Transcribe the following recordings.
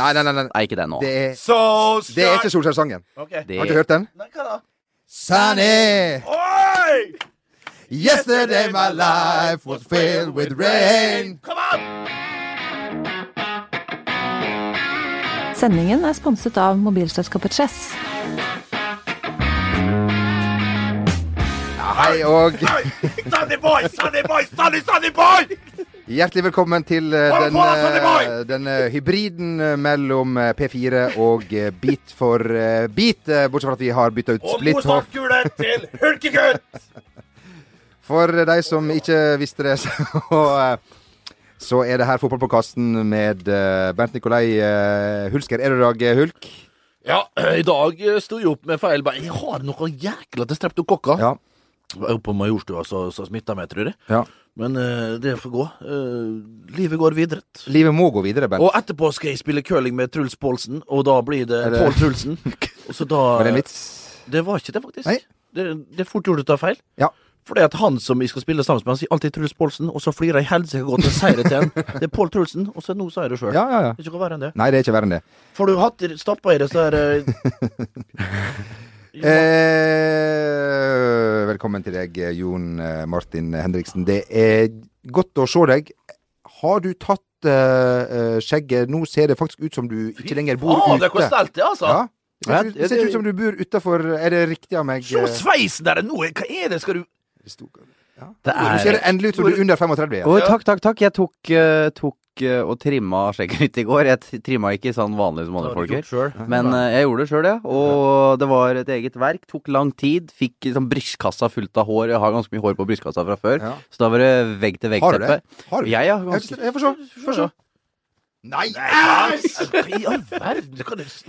Nei, nei, nei, nei. Nei, ikke det nå. Det er, So det er ikke Solskjær-sangen. Okay. Det- Har du ikke hørt den? Nei, hva da? Sunny, Oi! yesterday my life was filled with rain. Come on! Sendingen er sponset av mobilselskapet Chess. Hei og Sunny boy, sunny boy, sunny, sunny boy! Hjertelig velkommen til denne, eh, boy! den eh, hybriden eh, mellom eh, P4 og eh, Beat for eh, beat, eh, bortsett fra at vi har bytta ut Og Split Og morsakule til hulkegutt! For de som ikke visste det, så, eh, så er det her fotballpåkasten med eh, Bernt Nikolai eh, Hulsker. Er du i dag, eh, Hulk? Ja, i dag eh, sto jeg opp med feil bein. Jeg har noe jækla til streptokokker. Ja. Jeg var Oppe på Majorstua så, så smitta meg, tror jeg. ja. Men uh, det får gå. Uh, livet går videre. Livet må gå videre, Bent. Og etterpå skal jeg spille curling med Truls Pålsen, og da blir det det- Pål Trulsen. Og så da Var det en vits? Det var ikke det, faktisk. Det, det er fort gjort å ta feil. Ja. For det at han som jeg skal spille sammen med, han sier alltid Truls Pålsen, og så flirer jeg helsike godt og sier det til han. Det er Pål Trulsen, og så nå sa jeg det sjøl. Ja, ja, ja. Det er ikke verre enn det. Nei, det er ikke verre enn det. Får du hatt stappa i det, så er det Eh, velkommen til deg, Jon eh, Martin Henriksen. Det er godt å se deg. Har du tatt eh, eh, skjegget? Nå ser det faktisk ut som du ikke lenger bor Å, ute. det er hvor stelt det er, altså! Ja. Det ser, ut- det ser ut som du bor utafor Er det riktig av meg? Se eh, sveisen der nå! Hva er det? Skal du det ja. Det Nå ser det endelig ut som du er under 35 Ja. Oh, takk, takk, takk. Jeg tok, uh, tok eh, og trimma skjegget litt i går. Jeg trimma ikke sånn vanlig som andre folk gjør. Men eh, jeg gjorde det sjøl, ja. Og det var et eget verk. Tok lang tid. Fikk sånn brystkassa fullt av hår. Jeg har ganske mye hår på brystkassa fra før. Ja. Så da var det Har du det? Har du? Jeg, ja. Jeg, Ganske. jeg får se. Får se. Nei, æsj! I all verden?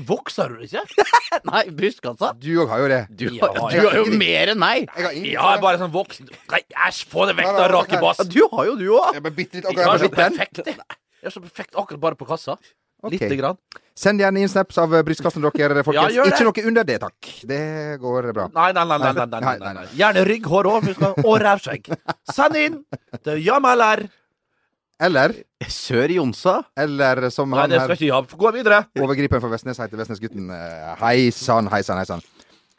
Vokser du ikke? Nei, brystkassa? Du òg har jo det. Du, Ja, har- ja. du har jo mer enn meg! Jeg har ingen Ja, jeg er bare sånn voksen Nei, æsj, få det vekk, da, rake bass! Ja, du har jo du òg! Jeg er så perfekt, jeg. Jeg er så perfekt akkurat bare på kassa. Okay. Lite grann. Send gjerne inn snaps av eh, brystkassen dere, folkens. Ja. Ikke noe under det, takk. Det går bra. Nei, nei, nei. nei, nei, nei, nei, nei. Gjerne rygghår òg, og rævskjegg. Send inn til Jameler. Eller, Sør Jonsa. eller som Nei, han det skal her ikke jeg. Gå videre. overgriperen for Vestnes heter Vestnesgutten. Eh, Hei sann, hei sann, hei sann.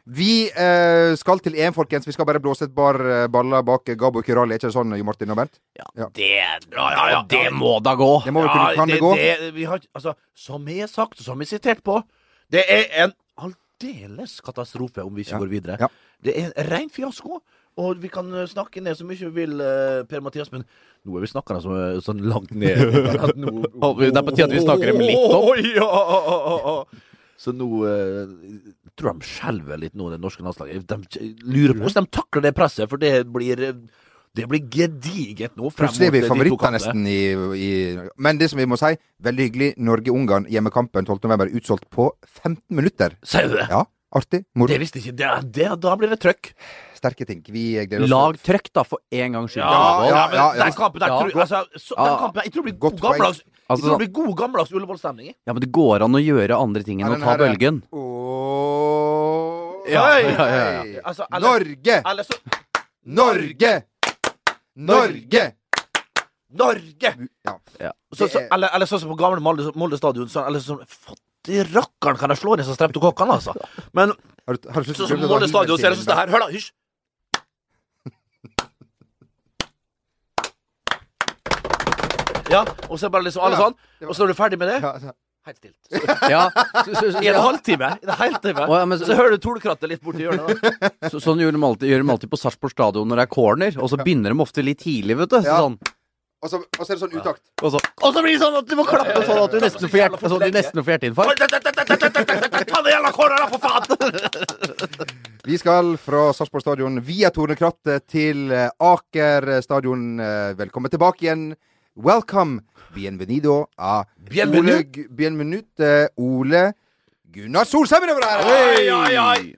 Vi eh, skal til EM, folkens. Vi skal bare blåse et par eh, baller bak Gabo Kyrali. Er ikke det sånn, Jo Martin og Bernt? Ja, Ja. det, Ja, ja, ja. det må da gå. Det må vel kunne kan det gå? vi har, altså, som jeg har sagt, og som jeg har sitert på, det er en aldeles katastrofe om vi ikke Ja. går videre. Ja. Det er en rein fiasko. Og vi kan eh, snakke ned så mye vi vil, eh, Per-Mathias, men nå er vi snakka så, sånn langt ned Det er på tide at vi snakker dem litt opp. Så nå eh, tror de skjelver litt nå, det norske landslaget. De lurer på hvordan de takler det presset, for det blir eh, det blir gedigent nå. Plutselig er vi eh, favoritter nesten i, i Men det som vi må si, veldig hyggelig. Norge-Ungarn, hjemmekampen 12.11. Utsolgt på 15 minutter. Sier du det? Ja, artig. Moro. Det visste ikke det, det, Da blir det trøkk. Sterke ting. Vi gleder oss. Lag trøkk, da, for en gangs skyld. Ja, Ja, ja, ja, men ja, ja. den kampen der Ja. tror, altså, så, den kampen, Jeg tror det blir god gammeldags Jeg Altså, tror det blir god gammeldags Ullevål-stemning. Ja, men det går an å gjøre andre ting enn å ta her- bølgen. Oh, Ja, ja, ja, ja. Altså, eller- Norge! Eller så Norge! Norge! Norge! Ja. Så, så, er- eller, eller sånn som på gamle Molde, Molde stadion. Så, eller sånn Fytti rakkeren kan jeg slå ned så streptokokkene, altså. Men Har du, har du som på Molde stadion, så er det sånn her. Hør, da. Hysj. Ja, og så er bare liksom alle sånn. Og så når du er ferdig med det Helt stilt. Ja, så, så, så, I en halvtime. I en halvtime. Å, ja, så- så hører du tolkrattet litt borti hjørnet. da. Så, sånn gjør de alltid, gjør de alltid på Sarpsborg stadion når det er corner, og så begynner de ofte litt tidlig, vet du. Så Ja. sånn, Og så og så er det sånn utakt. og, så, og så blir det sånn at du må klappe sånn at du nesten får, hjert, sånn, at du nesten får hjerteinfarkt. Ta den jævla corneren, da, for faen! Vi skal fra Sarpsborg stadion via Tornekrattet til eh, Aker stadion. Eh, Velkommen tilbake igjen, Welcome. Bienvenido a Bienvenu. Ole, bienvenute Ole Gunnar Solsheim er over her! Oi, oi, oi.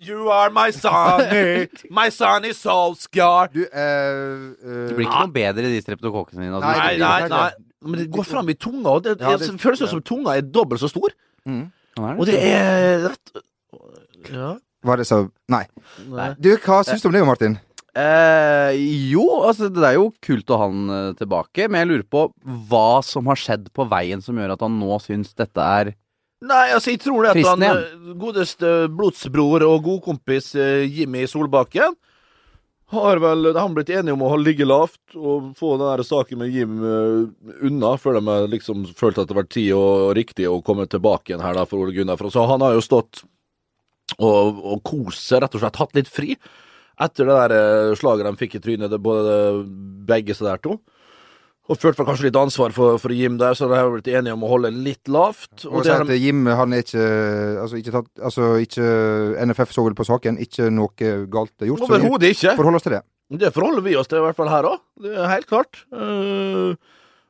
You are my sonny, my sonny Solskjaer. Du, eh, eh, Det blir ikke noe bedre i de streptokokkene dine. Altså. Nei, nei, nei. Men det går fram i tunga, og det, Ja, det, det- føles som tunga er dobbelt så stor. mm. Sånn Og det er rett Ja. Var det så Nei. Nei. Du, hva syns du om det, Martin? Eh, jo, altså det er jo kult å ha han eh, tilbake, men jeg lurer på hva som har skjedd på veien som gjør at han nå syns dette er Nei, altså, jeg tror det at han eh, godeste blodsbror og godkompis eh, Jimmy Solbakken har vel han blitt enige om å ligge lavt og få den der saken med Jim eh, unna, før de har liksom følte at det var tid og riktig å komme tilbake igjen her da for Ole Gunnar. For så han har jo stått og, og kost seg, rett og slett, hatt litt fri etter det der eh, slaget de fikk i trynet, det, både begge så der to. Og følte vel kanskje litt ansvar for, for Jim der, så de har blitt enige om å holde litt lavt. Og Og det de, Jim han er ikke Altså, ikke tatt, altså ikke NFF så vel på saken. Ikke noe galt gjort. Overhodet ikke. forholder oss til det. Det forholder vi oss til, i hvert fall her òg. Det er helt klart. Uh,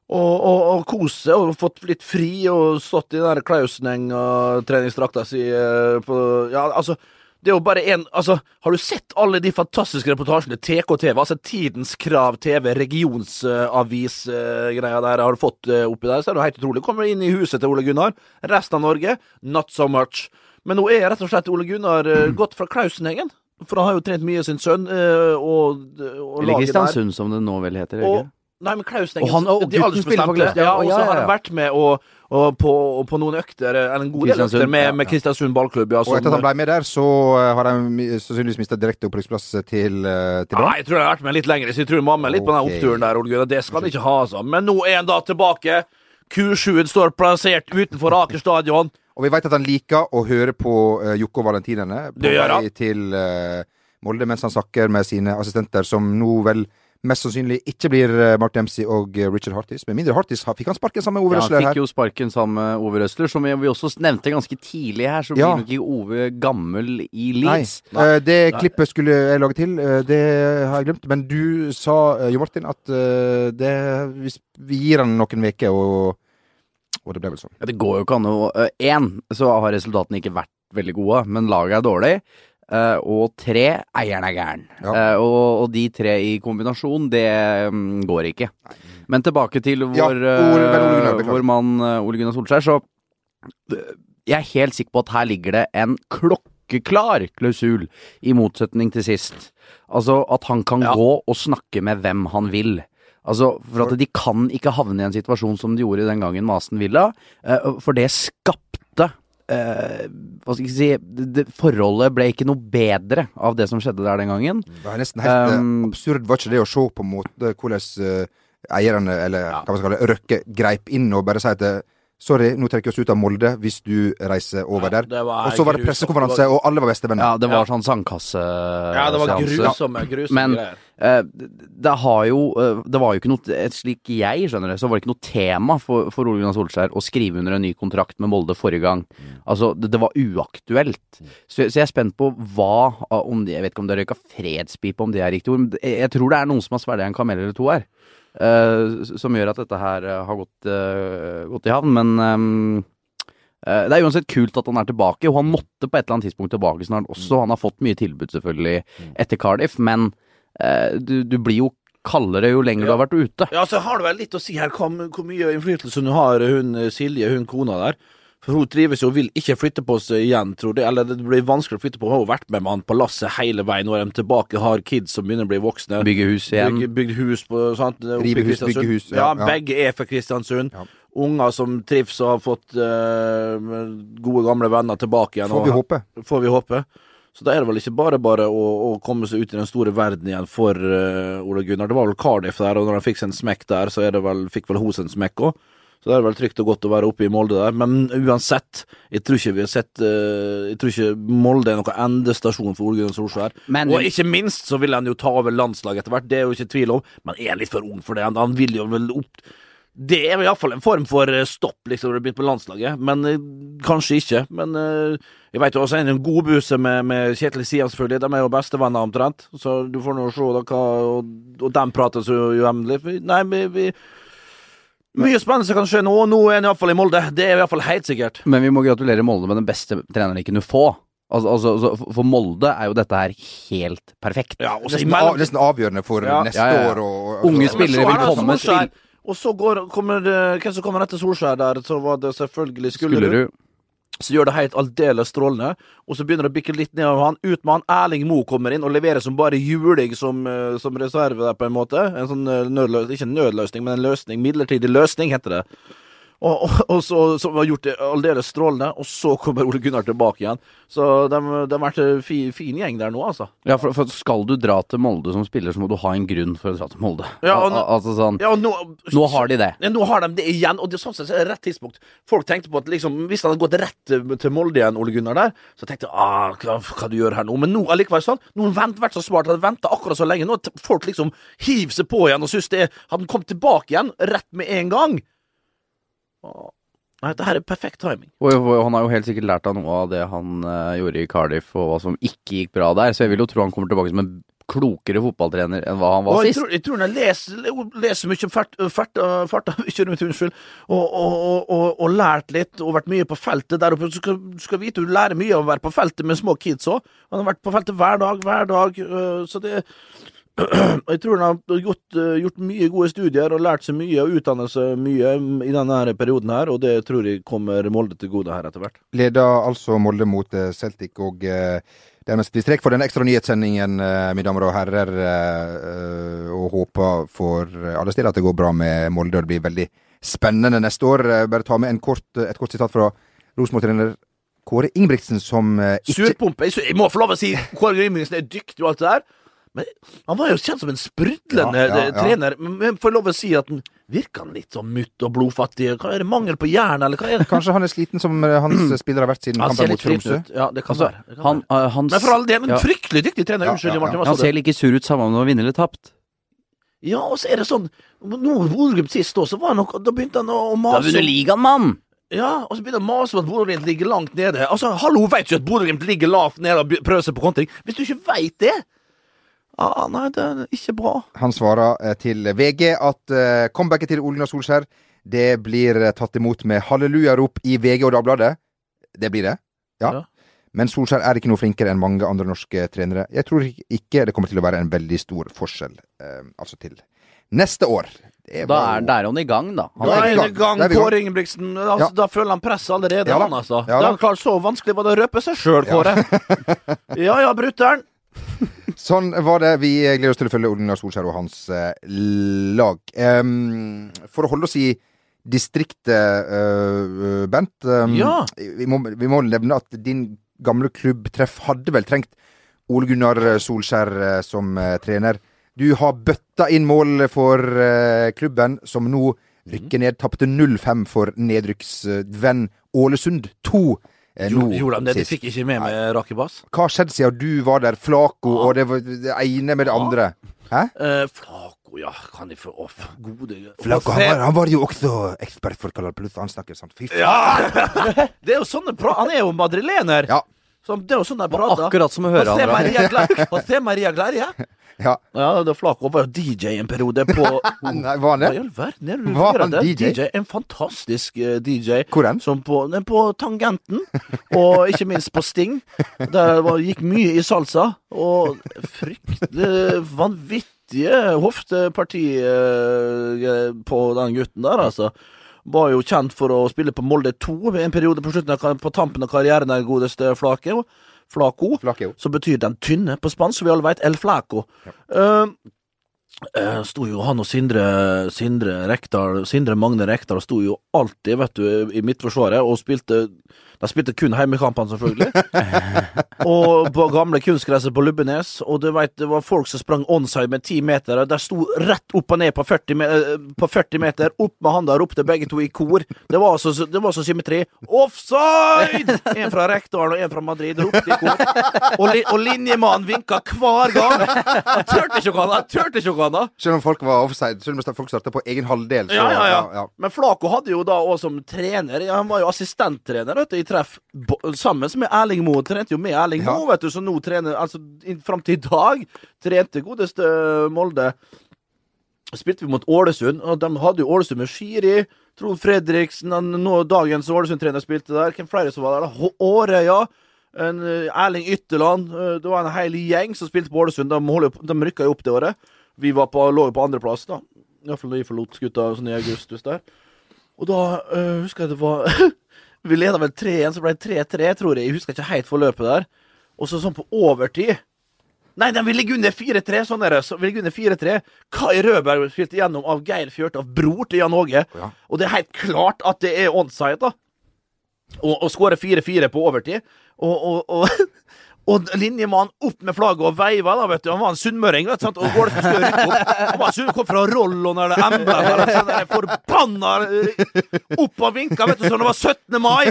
og, og, og kose seg og fått litt fri og stått i den der Klauseneng-treningsdrakta si uh, på Ja, altså. Det er jo bare en Altså, har du sett alle de fantastiske reportasjene TK-TV, altså Tidens Krav TV, regionsavis-greia der, har du fått uh, oppi der, så er det jo helt utrolig. Kommer inn i huset til Ole Gunnar. Resten av Norge, not so much. Men nå er rett og slett Ole Gunnar uh, gått fra Klausenhengen. For han har jo trent mye sin sønn, eh, og, og Eller. Kristiansund, som det nå vel heter. Og, ikke? nei, men Klausenhengen Og han- og gutten spiller for aldersbestemte. Ja, og så ja, ja, har han vært med og, og på, og på noen økter, eller en god del økter, med, med. Kristiansund ballklubb. Ja, Og etter at han ble med der, så eh, har de sannsynligvis mista direkte opprykksplass til, eh, til Nei, jeg tror han har vært med litt lenger, så jeg tror mamma er litt på den oppturen der, Ole Gunnar. Det skal han ikke ha, altså. Men nå er han da tilbake. Q7 står plassert utenfor Aker stadion. Og vi vet at han liker å høre på uh, Jokke og Valentinerne på Det gjør han. vei til eh, Molde mens han snakker med sine assistenter, som nå vel mest sannsynlig ikke blir uh, Mark Dempsey og eh, Richard Hartis. Med mindre Hartis fikk han sparken sammen med Ove Røsler. Ja, han fikk jo sparken sammen med Ove Røsler, som vi også nevnte ganske tidlig her, så Ja. blir nok ikke Ove gammel i Nei. Leeds. Eh, det Nei. klippet skulle jeg lage til, eh, det har jeg glemt. Men du sa, Jo Martin, at eh, det, vi gir han noen uker, og, og det ble vel sånn. Ja, det går jo ikke an å Én, så har resultatene ikke vært veldig gode, men laget er dårlig. Eh, og tre, eieren er gæren. Ja. Eh, og, og de tre i kombinasjon, det um, går ikke. Men tilbake til Ja, vår, Ole- vel, Ole eh, vår mann Ole Gunnar Solskjær, så jeg er helt sikker på at her ligger det en klokkeklar klausul, i motsetning til sist. Altså at han kan Ja. gå og snakke med hvem han vil. Altså, for at de kan ikke havne i en situasjon som de gjorde den gangen med Aston Villa, for det skapte eh, Hva skal jeg si det, det, Forholdet ble ikke noe bedre av det som skjedde der den gangen. Det var nesten helt eh, Um, absurd, var ikke det, å se på en måte hvordan eh, eierne, eller hva man skal kalle det, Røkke, greip inn og bare si at eh, Sorry, nå trekker vi oss ut av Molde hvis du reiser over der. Og så var det pressekonferanse, og alle var bestevenner. Ja, det var Ja. sånn sandkasse... Ja, det var grusomme, grusomme Men- greier. Eh, det har jo eh, Det var jo ikke noe Slik jeg skjønner det, så var det ikke noe tema for, for Ole Gunnar Solskjær å skrive under en ny kontrakt med Molde forrige gang. Altså, det, det var uaktuelt. Så, så jeg er spent på hva om de, Jeg vet ikke om det røyka fredspipe, om det er riktig ord, men jeg, jeg tror det er noen som har svelget en kamel eller to her. Eh, som gjør at dette her eh, har gått, eh, gått i havn. Men det er uansett kult at han er tilbake, og han måtte på et eller annet tidspunkt tilbake snart også. Han har fått mye tilbud, selvfølgelig, etter Cardiff, men du, du blir jo kaldere jo lenger du har vært ute. Ja, så har det vel litt å si her hvor, mye innflytelse hun har, hun Silje, hun kona der. For hun trives jo og vil ikke flytte på seg igjen, tror jeg. Eller det blir vanskelig å flytte på. Hun har jo vært med han på lasset hele veien. Nå er de tilbake, har kids som begynner å bli voksne. Bygge hus igjen. Bygge, bygge hus på sant? Rive hus, bygge hus, Ja, ja, ja. begge er fra Kristiansund. Ja. Unger som trives og har fått uh, gode, gamle venner tilbake igjen. Får vi håpe. får vi håpe. Så da er det vel ikke bare bare å, å komme seg ut i den store verden igjen for uh, Ole Gunnar. Det var vel Cardiff der, og når han fikk seg en smekk der, så er det vel, fikk vel hos en smekk òg. Så det er vel trygt og godt å være oppe i Molde der. Men uansett, jeg tror ikke vi har sett eh, Jeg tror ikke Molde er noen endestasjon for Ole Gunnar Solskjær. Men- og ikke minst så vil han jo ta over landslaget etter hvert, det er jo ikke tvil om. Men er litt for ung for det. Han, han vil jo vel opp det er iallfall en form for eh, stopp, liksom, når du begynner på landslaget. Men eh, kanskje ikke. Men eh, jeg vet jo også en god buse med, med Kjetil Sian, selvfølgelig. De er jo bestevenner omtrent. Så du får nå se da hva Og, og de prater så uendelig. Nei, vi, vi Mye spennende som kan skje nå. Nå er han iallfall i Molde. Det er i hvert fall helt sikkert. Men vi må gratulere Molde med den beste treneren de kunne få. Altså, altså, altså, for Molde er jo dette her helt perfekt. Ja, og så Nesten, av, nesten avgjørende for Ja. neste Ja, ja, ja. år. Og, og, Unge Men spillere er vil det komme til- Og så går, kommer det, Hvem som kommer etter Solskjær der? Så var det selvfølgelig Skullerud. Skullerud. Så gjør det helt aldeles strålende, og så begynner det å bikke litt ned av han. Ut med han. Erling Moe kommer inn og leverer som bare juling som, eh, som reserve der, på en måte. En sånn eh, nødløsning, ikke en nødløsning, men en løsning. Midlertidig løsning, heter det. Og, og, og så, som har gjort det aldeles strålende, og så kommer Ole Gunnar tilbake igjen. Så de, de har vært en fin, fin gjeng der nå, altså. Ja, for, for skal du dra til Molde som spiller, så må du ha en grunn for å dra til Molde. Ja, og Al altså sånn Ja, nå, Nå har de det. Ja, nå har de det igjen, og det sånn sett er det rett tidspunkt. Folk tenkte på at liksom, hvis han hadde gått rett til, Molde igjen, Ole Gunnar der, så tenkte jeg ah, hva, hva du gjør her nå? Men nå allikevel sånn, nå har han vært så smart, hadde venta akkurat så lenge. Nå folk liksom hiver seg på igjen og syns det er Hadde han kommet tilbake igjen rett med en gang Nei, dette her er perfekt timing. Og, og han har jo helt sikkert lært av noe av det han uh, gjorde i Cardiff, og hva som ikke gikk bra der. Så jeg vil jo tro han kommer tilbake som en klokere fotballtrener enn hva han var jeg sist. tror, jeg tror han leser, leser mye fart, farta, ikke rundt, unnskyld, og, og, og, og, og lært litt, og vært mye på feltet der oppe. Du skal, du skal vite, du lærer mye av å være på feltet med små kids òg. Han har vært på feltet hver dag, hver dag, øh, så det og jeg tror han har gjort, øh, gjort mye gode studier og lært seg mye og utdannet seg mye i denne her perioden her, og det tror jeg kommer Molde til gode her etter hvert. Leder altså Molde mot eh, Celtic, og eh, dermed setter vi strek for den ekstra nyhetssendingen, eh, mine damer og herrer. eh, og håper for alle steder at det går bra med Molde, og det blir veldig spennende neste år. Eh, bare ta med en kort, et kort sitat fra Rosenborg-trener Kåre Ingebrigtsen, som eh, ikke Surpumpe. Jeg, må få lov å si Kåre Ingebrigtsen er dyktig og alt det der. Men han var jo kjent som en sprudlende Ja, ja, ja. trener. Men får jeg lov å si at han virker han litt sånn mutt og blodfattig? Hva Er det mangel på jern, eller hva er det? Kanskje han er sliten som eh, hans spillere har vært siden Han kampen mot Tromsø. Ja, det kan Altså, være. Det kan han, være. eh, han, Men for all del, en ja. fryktelig dyktig trener. Ja, Unnskyld, ja, ja. Martin. Hva Han ser like sur ut samme om han vinner eller tapt. Ja, og så er det sånn Nå Bodø-Glimt sist år, så var han nok Da begynte han å mase Da vinner ligaen, mann! Ja, og så begynte han å mase om at Bodø-Glimt ligger langt nede. Altså, hallo, veit du at Bodø-Glimt ligger lavt nede og prøver seg på kontring? Hvis du ikke veit det ah, Nei, det er ikke bra. Han svarer eh, til VG at uh, comebacket til Olen og Solskjær det blir eh, tatt imot med hallelujarop i VG og Dagbladet. Det blir det. Ja. Ja. Men Solskjær er ikke noe flinkere enn mange andre norske trenere. Jeg tror ikke det kommer til å være en veldig stor forskjell, uh, altså til neste år. Det Da er, der da er han i gang, da. Han Da er han er i gang. er. Kåre Ingebrigtsen. Altså, Ja. Da føler han presset allerede, Ja han altså. Ja det er klart, Så vanskelig var det å røpe seg sjøl, Kåre. ja ja, brutter'n. Sånn var det. Vi gleder oss til å følge Gunnar Solskjær og hans eh, lag. Um, for å holde oss i distriktet, uh, Bent. Um, Ja. vi, må, vi må nevne at din gamle klubbtreff hadde vel trengt Ole Gunnar Solskjær uh, som uh, trener. Du har bøtta inn mål for klubben, som nå rykker ned. Tapte 0-5 for nedrykksvenn Ålesund 2. Eh, Gjorde de det? De fikk ikke med meg Rakibas. Hva har skjedd siden du var der? Flaco, og det var det ene med det andre. Hæ? Eh, Flaco, ja, kan de få off? Gode Flaco, han var, han var jo også ekspert for Canal Plus. Han snakker sånn. Fy faen. Ja! Det er jo sånne pra Han er jo madrilener. Ja. Så det er jo sånn de prater. akkurat som å høre José han. Maria og se Maria Glerje. Ja. Ja, det flak var jo DJ en periode på Nei, var han Hva det? all er han DJ? DJ? En fantastisk uh, DJ. Hvor hen? Som på, på Tangenten, og ikke minst på Sting. Der var, gikk mye i salsa, og fryktelig vanvittige hofteparti uh, på den gutten der, altså. Var jo kjent for å spille på Molde 2 ved en periode på slutten av, på tampen av karrieren, den godeste Flake. Flaco. Flakeo. Så betyr den tynne på spansk, som vi alle vet, El Flaco. Eh, eh, sto jo han og Sindre, Sindre Rekdal Sindre Magne Rekdal sto jo alltid, vet du, i midtforsvaret og spilte De spilte kun heimekampene, selvfølgelig. og på gamle kunstgresset på Lubbenes. Og du vet, det var folk som sprang onside med ti meter. De sto rett opp og ned på 40, me eh, på 40 meter, opp med handa ropte begge to i kor. Det var så, det var så symmetri. Offside! En fra Rekdal og en fra Madrid ropte i kor. Og, li og linjemannen vinka hver gang. Han turte ikke å gå han turte ikke å da. Selv om folk var offside, selv om folk starta på egen halvdel. Så, Ja, ja, ja. ja. Men Flako hadde jo da òg som trener ja, Han var jo assistenttrener vet du, i treff sammen med Erling Moe. Trente jo med Erling Ja. Moe, vet du, som nå trener Altså fram til i dag trente godeste Molde. Spilte vi mot Ålesund, og de hadde jo Ålesund med Skiri. Trond Fredriksen, nå dagens Ålesund-trener spilte der. Hvem flere som var der? Hå- Årøya. En, eh, Erling Ytterland. eh, det var en hel gjeng som spilte på Ålesund. De, de rykka jo opp det året. Vi var på, lå jo på andreplass, da. Iallfall da vi forlot skuta sånn i august. Just der. Og da øh, husker jeg det var Vi leda vel 3-1, så ble det 3-3, tror jeg. Jeg husker ikke helt forløpet der. Og så sånn på overtid Nei, de vil ligge under 4-3. Sånn er det. Så vil ligge under 4-3. Kai Rødberg spilte gjennom av Geir Fjørtoft, bror til Jan Åge. Ja. Og det er helt klart at det er onside, da. Og, og skårer 4-4 på overtid. Og, og, og, og linjemannen opp med flagget og veiva, da, vet du. Han var en sunnmøring, vet du. sant? Og opp. Han var sunn, kom fra Rollon eller Embla eller sånn forbanna eh, opp og vinka, vet du, som det var 17. mai.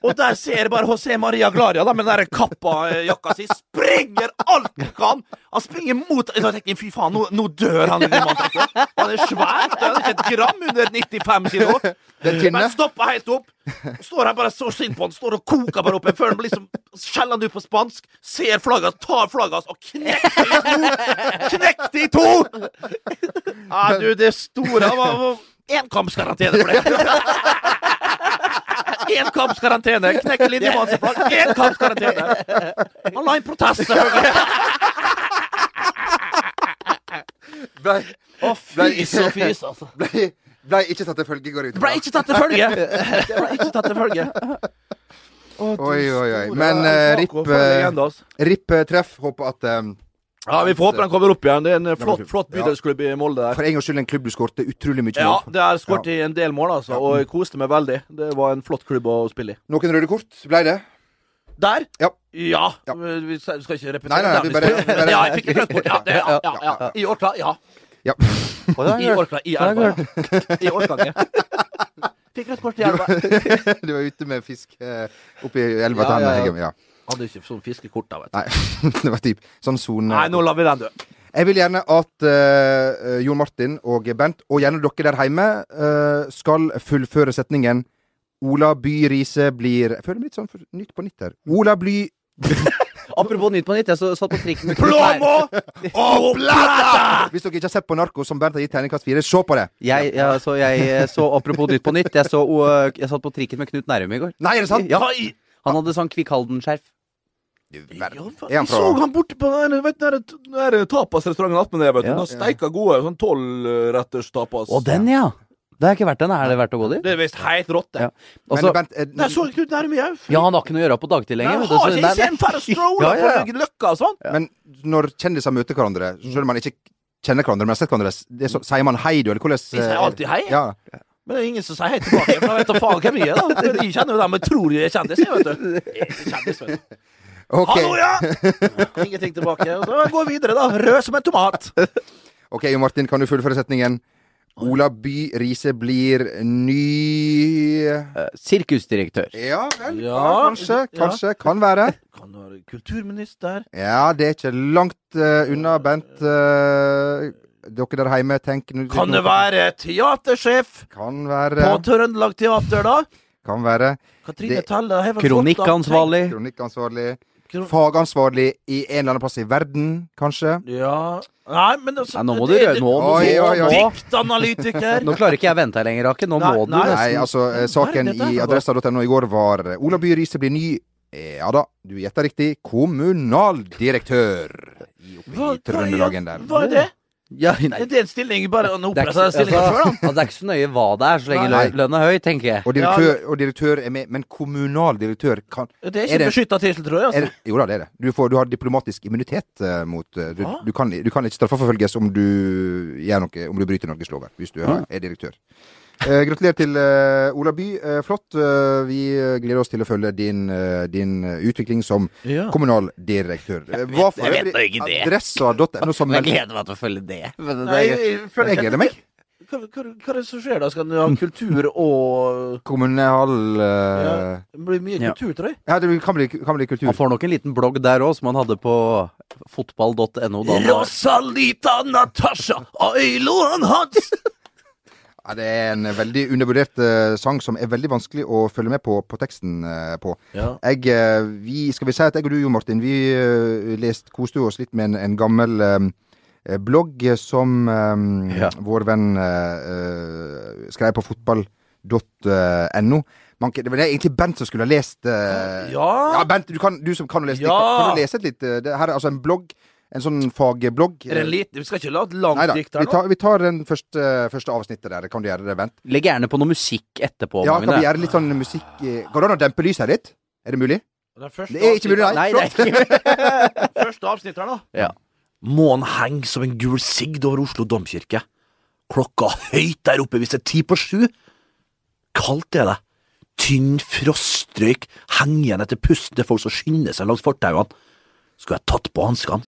Og der ser jeg bare José Maria Glaria da, med den der kappa-jakka si. Springer alt han kan! Han springer mot Jeg tenkte, Fy faen, nå, nå dør han linjemannen. tenkte jeg. Han er svær. Han er ikke et gram under 95 kilo. Men stopper helt opp. Står her bare så sint på han, står og koker bare opp. Før han blir liksom skjeller han ut på spansk, ser flagget, tar flagget hans og knekker det i to! Knekk det i to! Ja, du, det store var, enkampskarantene for det. Enkampskarantene. Knekker linjemannen sitt flagg. Enkampskarantene. Han la inn protest, Å, fys og fys, altså. ble, ble ikke tatt til følge, går ut Det ble ikke tatt til følge. Det ble ikke tatt til følge. Oi, oi, oi. Men uh, RIP, uh, RIP uh, treff. Håper at um, Ja, Vi får håpe den kommer opp igjen. Det er en flott, flott bydelsklubb i Molde der. For en gangs skyld en klubb du skårte utrolig mye Ja, mål. det er skåret i en del mål, altså. Og jeg koste meg veldig. Det var en flott klubb å spille i. Noen røde kort ble det? Der? Ja. Ja. Ja. Vi skal ikke repetere Nei, nei, vi bare- bare- Ja, jeg fikk et rødt kort. Ja, det, ja, ja, ja. I Orkla, ja. Ja. Å, det har I hørt. Orkla, i Elva. ja. I Orkanger. Fikk rødt kort i Elva. du var ute med fisk uh, oppi elva Ja, til ja, ja. Hegem. Ja. Hadde ikke sånn fiskekort da, vet du. Nei, det var typ sånn sone Nei, nå lar vi den dø. Jeg vil gjerne at eh, Jon Martin og Bent, og gjerne dere der hjemme, eh, skal fullføre setningen Ola By Riise blir Jeg føler meg litt sånn for, nytt på nytt her. Ola Bly Apropos Nytt på Nytt, jeg så, satt på trikken med Knut Plomo og plata! Hvis dere ikke har sett på Narko, som Bernt har gitt terningkast fire, se på det! jeg, jeg, så, jeg så apropos Nytt på Nytt, jeg, så, uh, jeg satt på trikken med Knut Nærum i går. Nei, er det sant? Ja, han hadde sånn Kvikkhalden-skjerf. Ja, Vi så han borte på den der, vet du, den der- den der tapasrestauranten attmed der. vet du. Ja. Han steika gode sånn tolvretters tapas. Å, den, ja! Det har jeg ikke vært den. Er det verdt å gå dit? Det er visst helt rått, det. Ja. Også, Men så- Bent, eh, Der så jeg Knut Nærum i òg. ja, han har ikke noe å gjøre på dagtid lenger. Han vet du, har ikke det er- sett for å strolle Ja, ja, ja. på Løkka og sånn. men når kjendiser møter hverandre, så selv om man ikke kjenner hverandre, men har sett hverandre, det er så, sier man hei, du, eller hvordan Vi sier eh, alltid hei. Ja. Men det er ingen som sier hei tilbake. For jeg vet da faen hvem jeg er. da Jeg kjenner jo dem jeg tror jeg er kjendis. Jeg, vet du. Jeg er ikke kjendis, vet du. OK, Hallo, ja! Ingenting tilbake. Og så går vi videre, da. Rød som en tomat. Ok, Jo Martin, kan du fullføre setningen? Ola By Riise blir ny Eh, Sirkusdirektør. Ja vel, Ja, kanskje. kanskje, ja. kan være. Kan være kulturminister? Ja, det er ikke langt uh, unna, Bent. Uh, dere der hjemme, tenk nå- Kan det være teatersjef Kan være på. Trøndelag Teater, da? Kan være. Katrine Det- Telle Kronikkansvarlig. Kronikkansvarlig. Fagansvarlig i en eller annen plass i verden, kanskje. Ja Nei, men altså Nei, nå må du det- nå, nå, Oi, oi, oi. Diktanalytiker. nå klarer ikke jeg vente her lenger, Rakke. Nå Nei, må du nei. nesten Nei, altså, eh, saken i adressa.no i går var eh, Ola By Riise blir ny Ja da, du gjetta riktig. Kommunaldirektør i, oppe Hva- i Trøndelagen der. Hva er det? Ja, nei, Er det en stilling bare en det er, ikke, altså, før, da? altså, det er ikke så nøye hva det er, så lenge Nei. lønna er høy, tenker jeg. Og direktør, og direktør er med, men kommunaldirektør kan Det er Er ikke en beskytta tittel, tror jeg. er Altså. det, Jo da, det er det. Du, får, du har diplomatisk immunitet eh, mot eh, du, Hva? du, kan, du kan ikke straffeforfølges om du gjør noe Om du bryter Norges lover, hvis du er, er direktør. Eh, gratulerer til eh, Ola By. Eh, flott. Eh, vi eh, gleder oss til å følge din, eh, din eh, utvikling som Ja. kommunaldirektør. Eh, hva for jeg vet øvrig ikke det. Adressa.no som Jeg gleder meg til å følge det. Men Nei, det jeg føler Jeg gleder meg. Hva, hva, hva er det som skjer da? Skal du ha kultur og Kommunal uh... Ja. Det blir mye kultur, tror jeg. Ja, det kan bli, kan bli kultur. Man får nok en liten blogg der òg, som han hadde på fotball.no. Rosalita Natasha Ailoan Hans! Ja, det er en veldig undervurdert uh, sang som er veldig vanskelig å følge med på, på teksten uh, på. Ja. Jeg, uh, vi, skal vi si at jeg og du, Jo Martin, vi lest, koste oss litt med en, en gammel blogg som Ja. vår venn skrev på fotball.no. Man, det var egentlig Bent som skulle ha lest uh, Ja. ja, Bent, du, kan, du som kan lese, Ja. kan, kan du lese et litt det her er altså en blogg en sånn fagblogg. Er det en liten Vi skal ikke la et langt Neida, dikt her vi nå? tar, vi tar den første, første avsnittet der. Kan du gjøre det, Bent? Legg gjerne på noe musikk etterpå, Ja, kan vi gjøre litt sånn musikk eh, Går det an å dempe lyset litt? Er det mulig? Den første Det er ikke mulig, nei. Nei, det er ikke Første avsnitt her, da. Ja. Månen henger som en gul sigd over Oslo domkirke. Klokka høyt der oppe hvis det er ti på sju. Kaldt er det. Tynn frostrøyk henger igjen etter pusten til folk som skynder seg langs fortauene. Skulle jeg tatt på hanskene?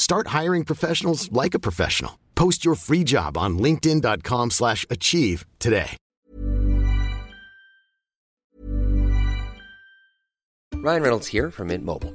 Start hiring professionals like a professional. Post your free job on linkedin.com/achieve slash achieve today. Ryan Reynolds here from Mint Mobile.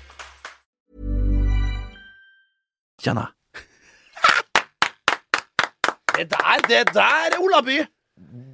Kjenner jeg. Det der, det der er Olaby!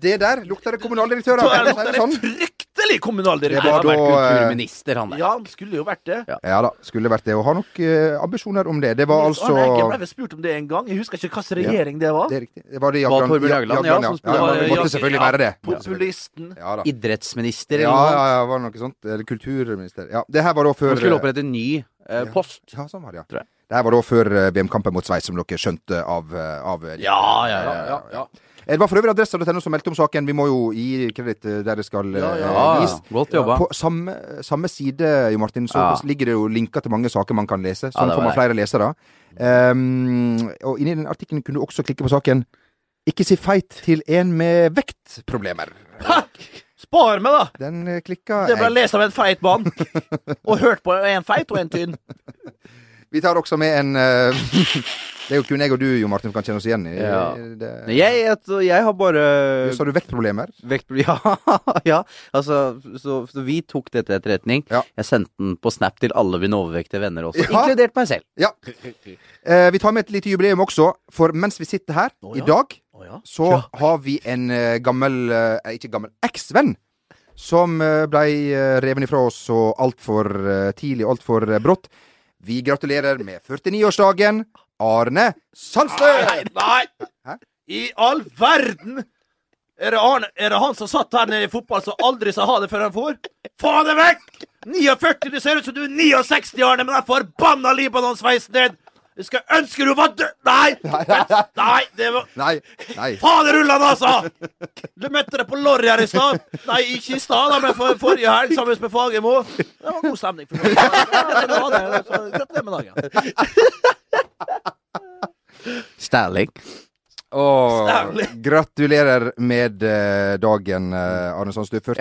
Det der lukter det kommunaldirektør av. Da er kan det det sånn. fryktelig Det kommunaldirektør. var Han har vært da, eh, kulturminister, han der. Ja, han skulle jo vært det. Ja da, skulle vært det. Og har nok uh, ambisjoner om det. Det var Nils Arne Jeg ble altså vel spurt om det en gang. Jeg husker ikke hvilken regjering det var. Det er riktig. Det var det Jagland Torbjørn Jagland, ja, som spurte. ja, Ja, det måtte selvfølgelig ja, være det. Populisten. Ja da. Idrettsminister eller noe ja, ja, var det noe sånt. Eller kulturminister. Ja, det her var da før Han skulle opprette en ny uh, post. Ja, sånn var det, Tror jeg. Det var da før eh, VM-kampen mot Sveits, som dere skjønte av, eh, av eh, Ja, ja, ja. ja. Det var for øvrig adressa.no som meldte om saken. Vi må jo gi kreditt der det skal Ja, ja. Gis. ja. Godt jobba. På samme, samme side Jo Martin, så ligger det jo linker til mange saker man kan lese. Sånn får man flere lesere. Um, og inni den artikkelen kunne du også klikke på saken 'Ikke si feit til en med vektproblemer'. Ha! Spar meg, da! Den klikka Det ble lest av en feit mann. Og hørt på en feit og en tynn. Vi tar også med en eh, Det er jo kun jeg og du, Jo Martin, som kan kjenne oss igjen i. Ja. Det, Jeg, jeg, jeg har bare Så har du vektproblemer? Vekt, ja, ja. Altså, så, så vi tok det til etterretning. Ja. Jeg sendte den på Snap til alle mine overvektige venner også, inkludert meg selv. Ja. Eh, vi tar med et lite jubileum også, for mens vi sitter her Å, i dag, oh, så har vi en eh, gammel eh, Ikke gammel, eksvenn. Som uh, blei reven ifra oss så altfor tidlig og altfor brått. Vi gratulerer med 49-årsdagen, Arne Sandstø! Nei, nei! Hæ? I all verden! Er det, Arne, er det han som satt her nede i fotball som aldri sa ha det før han får? Få det vekk! 49, du ser ut som du er 69, Arne, med den forbanna Libanon-sveisen din! Jeg skal ønske du var død Nei! Nei, det var Nei, nei. Faderullan, altså! Du møtte deg på Lorry her i stad. Nei, ikke i stad, da, men for, forrige helg sammen med Fagermo. Det var god stemning. For Gratulerer med dagen. Sterling. Åh, Stanley. gratulerer med eh, dagen, eh, Arne Sandstø. 49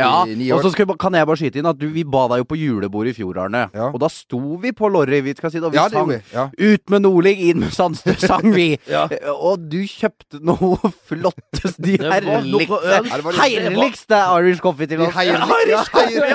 Ja, og så skal, kan jeg bare skyte inn at du, vi ba deg jo på julebord i fjor, Arne. Ja. Og da sto vi på Lorry, vi skal si det, og vi Ja, det sang gjorde vi. Ja. 'Ut med Nordling, inn med Sandstø', sang vi. Ja. Og du kjøpte noe flottest, de Det var noe herligste øl. Ja, det var det- Herligste Irish coffee til De oss. herligste Ja,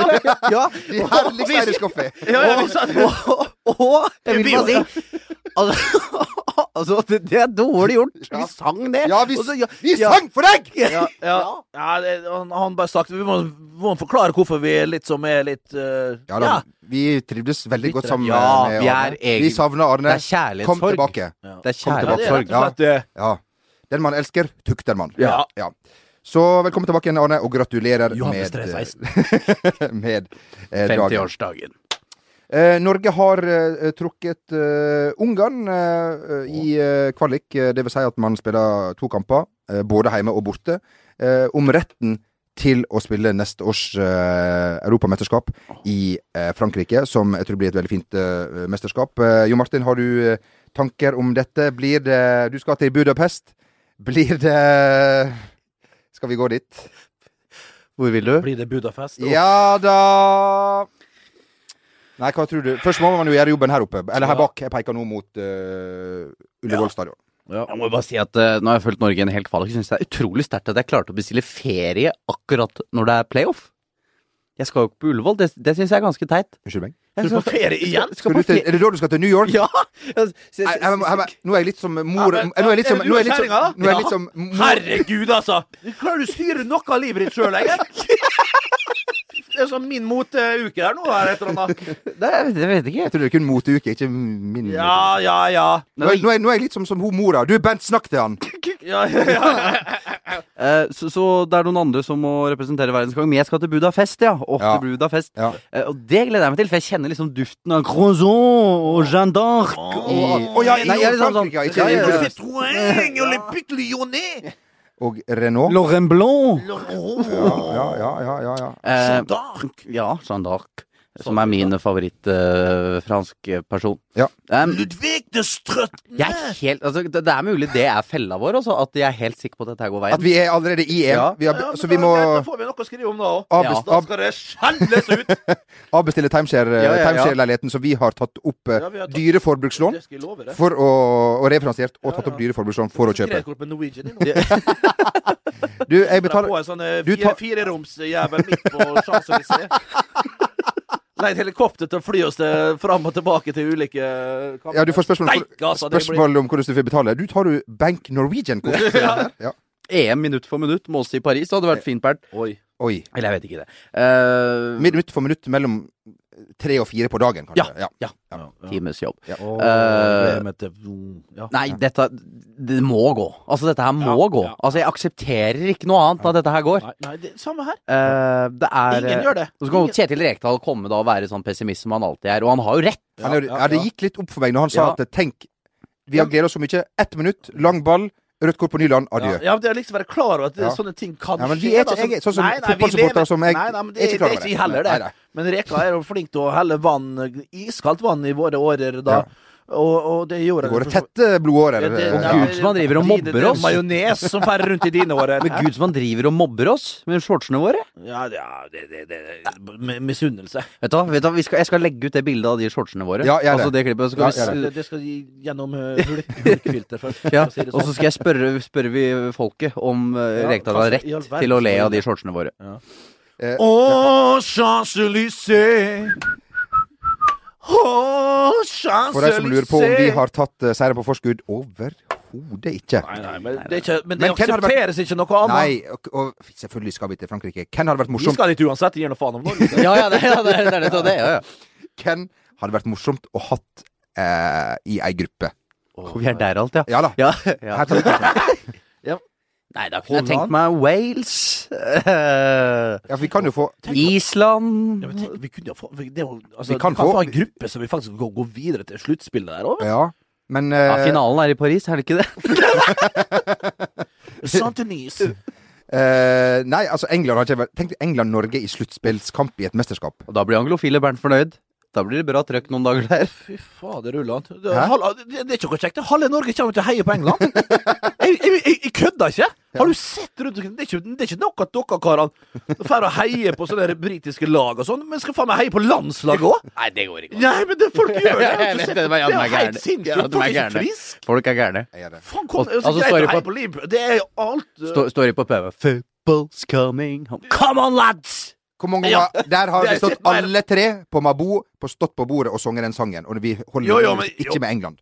ja. De herligste Irish coffee. Ja, ja, vi sa det. Og, og, og jeg vil bare si Altså, altså det, det er dårlig gjort. Vi sang det. Ja, vi, så- ja, vi ja. sang for deg! Ja, ja. ja det, han, han bare sagt Vi må, må forklare hvorfor vi er litt som er litt uh, Ja da, vi trivdes veldig godt sammen Ja, med vi Arne. Vi savner Arne. Det er kjærlighetssorg. Kom tilbake. ja. Det er Ja, kjærlighetssorg. Ja. Den man elsker, tukter man. Ja. Så velkommen tilbake igjen, Arne, og gratulerer Johannes med, med eh, dagen. 50-årsdagen. Eh, Norge har eh, trukket eh, Ungarn eh, i eh, kvalik. Det vil si at man spiller to kamper, eh, både hjemme og borte, eh, om retten til å spille neste års eh, europamesterskap i eh, Frankrike, som jeg tror blir et veldig fint eh, mesterskap. Eh, jo Martin, har du eh, tanker om dette? Blir det Du skal til Budapest. Blir det Skal vi gå dit? Hvor vil du? Blir det Budapest? Ja da Nei, hva tror du? Først må man jo gjøre jobben her oppe. Eller her bak. Jeg peker nå mot uh, Ullevål stadion. Jeg må bare si at uh, Nå har jeg fulgt Norge i en hel kvalik. Jeg synes det er utrolig sterkt at jeg klarte å bestille ferie akkurat når det er playoff. Jeg skal jo ikke på Ullevål. Det, det syns jeg er ganske teit. Unnskyld meg. Skal du på ferie igjen? Skal du til, er det da du skal til New York? Ja! Jeg- jeg- jeg, nå er jeg litt som mor Ja, men- Nå er jeg litt som Nå er jeg litt som, nå er jeg litt som mor Herregud, altså! Klarer du å styre noe av livet ditt sjøl lenger? Er sånn min moteuke der nå, eller et eller annet. Nei, jeg vet- jeg vet ikke. Jeg tror det er kun moteuke, ikke min Ja, ja, ja. nå, er, nå, er, nå er jeg litt som, som hun mora. Du, Bent, snakk til han! ja, ja, ja. Eh, så, så det er noen andre som må representere verdensgang. Men jeg skal til Budapest, ja. Åh, Ja. til Budapest. Ja. Eh, og det gleder jeg meg til, for jeg kjenner liksom duften av croissant og Jeanne d'Arc. I, oh, oh, ja, i jeg er liksom Frankrike, ja, sånn- ikke i ja, Og Renault. Laurent Blanc. Ja, ja, ja, ja, ja. Eh, Jeanne d'Arc. ja, Jeanne d'Arc. Som er min favoritt-franske person. Ja. Um, Ludvig de helt, altså, det, det er mulig det er fella vår, også, at jeg er helt sikker på at dette går veien. At vi er allerede i EM. Ja. Vi har, Ja, så vi må Da får vi noe å skrive om da òg. Da skal det skjelles ut! avbestille timeshare- Ja, ja, ja. timeshare-leiligheten så vi har tatt opp uh, Ja, har tatt- dyre forbrukslån for å, og refinansiert, og tatt opp dyre forbrukslån for å kjøpe. Du, jeg Betaler... sånn eh, Du tar- fireroms-jævel midt på Champs-Élysées. Leid helikopter til å fly oss til, fram og tilbake til ulike kamper. Ja, du får spørsmål, Steik, altså, spørsmål blir- om hvordan du vil betale. Du tar jo Bank Norwegian-kort. ja. EM minutt for minutt, Målstid i Paris, det hadde vært fint, Bernt. Oi. Oi. Eller jeg vet ikke det. Uh, Minutt for minutt mellom tre og fire på dagen, ja, ja. ja. Times jobb. Åh, uh, det ja. Nei, dette Det må gå. Altså, dette her må Ja, gå. Altså, jeg aksepterer ikke noe annet At dette her går. Nei, nei det, samme her. Uh, det er Ingen gjør det. Og så kan Kjetil Rekdal komme da og være sånn pessimist som han alltid er, og han har jo rett. Han er, Ja, det gikk litt opp for meg når han sa Ja. at tenk, vi har gledet oss så mye. Ett minutt, lang ball, rødt kort på Nyland, adjø. Ja, ja, det er liksom være klar over at Ja. sånne ting kan skje. Ja, men vi er ikke- jeg er sånn som fotballsupportere som jeg Nei, nei, men det, er ikke det, klar er over ikke det. vi heller, det. Nei, nei. Men Reka er jo flink til å helle vann, iskaldt vann, i våre årer da. Ja. Og, og det gjorde Det går tette blodårer. Ja, det- eh, Og Gud som han driver og mobber er oss. Majones som ferder rundt i dine årer. Men gud som han driver og mobber oss med shortsene våre. Ja, ja det, det, det, Misunnelse. Vet du hva, vet du hva? Vi skal, jeg skal legge ut det bildet av de shortsene våre. Ja, gjør det. Altså det klippet. Skal Ja, vi, Det, det skal gi- gjennom uh, hulkfilter først. ja, si og så sånn. skal jeg spørre, spørre vi folket om uh, Ja, Rekdal har rett til å le av de shortsene våre. Eh, oh, Champs-Élysées. Champs-Élysées. For de som lurer på om vi har tatt uh, seieren på forskudd overhodet ikke. Nei, nei, men det, ikke, men det Men aksepteres vært- ikke noe annet. Nei, og, og selvfølgelig skal vi til Frankrike. Hvem hadde vært morsomt Vi skal dit uansett. Gir noe faen om Norge. Ja, ja, det, ja, det, det er nettopp det. Ja, ja. Hvem hadde vært morsomt å hatt eh, i ei gruppe? Oh, vi er der alt, ja. Ja da. Ja, ja. Her tar vi. Nei, da kunne jeg tenkt meg Wales. Ja, for vi kan jo få Island Ja, men tenk, vi kunne jo få vi, det jo, altså, Vi kan kan få- få en gruppe som vi faktisk kan gå videre til sluttspillet der òg. Ja, men Ja, eh, finalen er i Paris, er det ikke det? Saint-Denis. eh, Nei, altså England har ikke vært Tenk England-Norge i sluttspillskamp i et mesterskap. Og da blir anglofile Bernt fornøyd. Da blir det bra trøkk noen dager der. Fy fader, Ulland. Det, det, det er ikke noe kjekt. Halve Norge kommer til å heie på England. jeg, jeg, jeg, jeg kødder ikke! Har du sett rundt omkring? Det det er ikke nok at dere karene drar og heier på sånne britiske lag og sånn, men skal faen meg heie på landslaget òg? Nei, det går ikke. Nei, men det folk gjør det! det, Det Det er helt sinnssykt. Folk er ikke friske. Folk er gærne. Det. Faen, kom, Og- altså, heie på- på Liverpool. Det er jo alt uh, står de på PV. Football's coming home. Come on, lads! Hvor mange Ja. Der har vi stått alle tre på Mabo, på stått på bordet og sunget den sangen. Og vi holder Jo, jo, men- jo. ikke med England.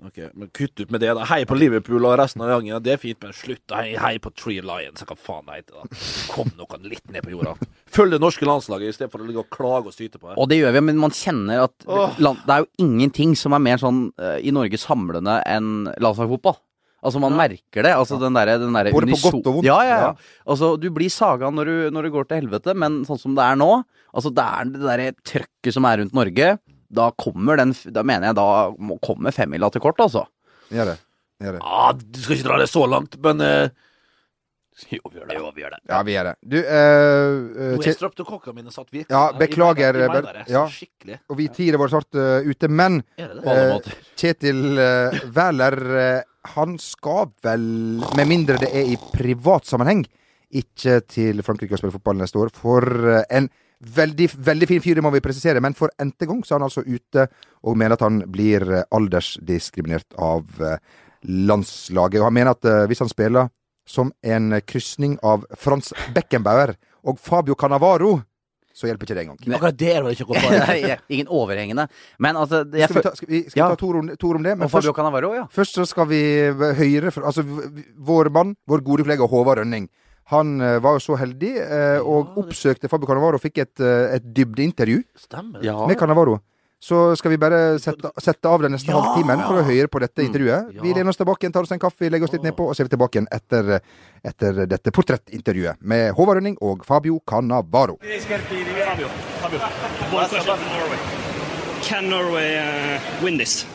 Ok, men kutt ut med det. da Hei på Liverpool og resten av gangen. Det er fint, men slutt. Hei, hei på Tree Lions. Hva faen det heter da. Kom noen litt ned på jorda. Følg det norske landslaget i stedet for å ligge og klage og syte på det. Og det gjør vi, men man kjenner at land, Det er jo ingenting som er mer sånn eh, i Norge samlende enn landslagsfotball. Altså, man merker det. Altså, den derre den derre Både på godt og vondt. Ja, ja, Ja. Altså, du blir saga når, du, når du går til helvete, men sånn som det er nå Altså, det er det derre trøkket som er rundt Norge. Da kommer den Da mener jeg da må kommer femmila til kort, altså. Gjør det. Gjør det. Ah, du skal ikke dra det så langt, men uh, Jo, vi gjør det. Jo, vi gjør det. Ja, vi gjør det. Du, eh, eh, er Kje- streptokokkene mine satt virkelig Ja, beklager, Jeg mener, jeg mener ja. skikkelig. og vi tider vår snart uh, ute, men det det? Eh. Kjetil uh, Wæler, eh, han skal vel, med mindre det er i privat sammenheng, ikke til Frankrike og spille fotball neste år. For eh, en veldig, veldig fin fyr, det må vi presisere, men for n-te gang så er han altså ute og mener at han blir eh, aldersdiskriminert av eh, landslaget. Og han mener at hvis han spiller som en krysning av Frans Beckenbauer og Fabio Cannavaro, så hjelper ikke det engang. Akkurat det er det ikke godt Ingen overhengende. Men altså jeg Skal vi ta, skal vi, skal Ja. vi ta to ord, to ord om det? Men Og Fabio først, Cannavaro, ja. først så skal vi høre fra Altså, vår mann, vår gode kollega Håvard Rønning. Han eh, var jo så heldig eh, og oppsøkte Fabio Cannavaro og fikk et, eh, et dybdeintervju Stemmer det? Ja. med Cannavaro. Så skal vi bare sette, sette av den neste Ja! halvtimen for å høre på dette intervjuet. Ja. Vi lener oss tilbake igjen, tar oss en kaffe, legger oss litt nedpå, og så er vi tilbake igjen etter, etter dette portrettintervjuet med Håvard Rønning og Fabio Cannavaro. Fabio, Fabio. From Norway. Can Norway uh, win this?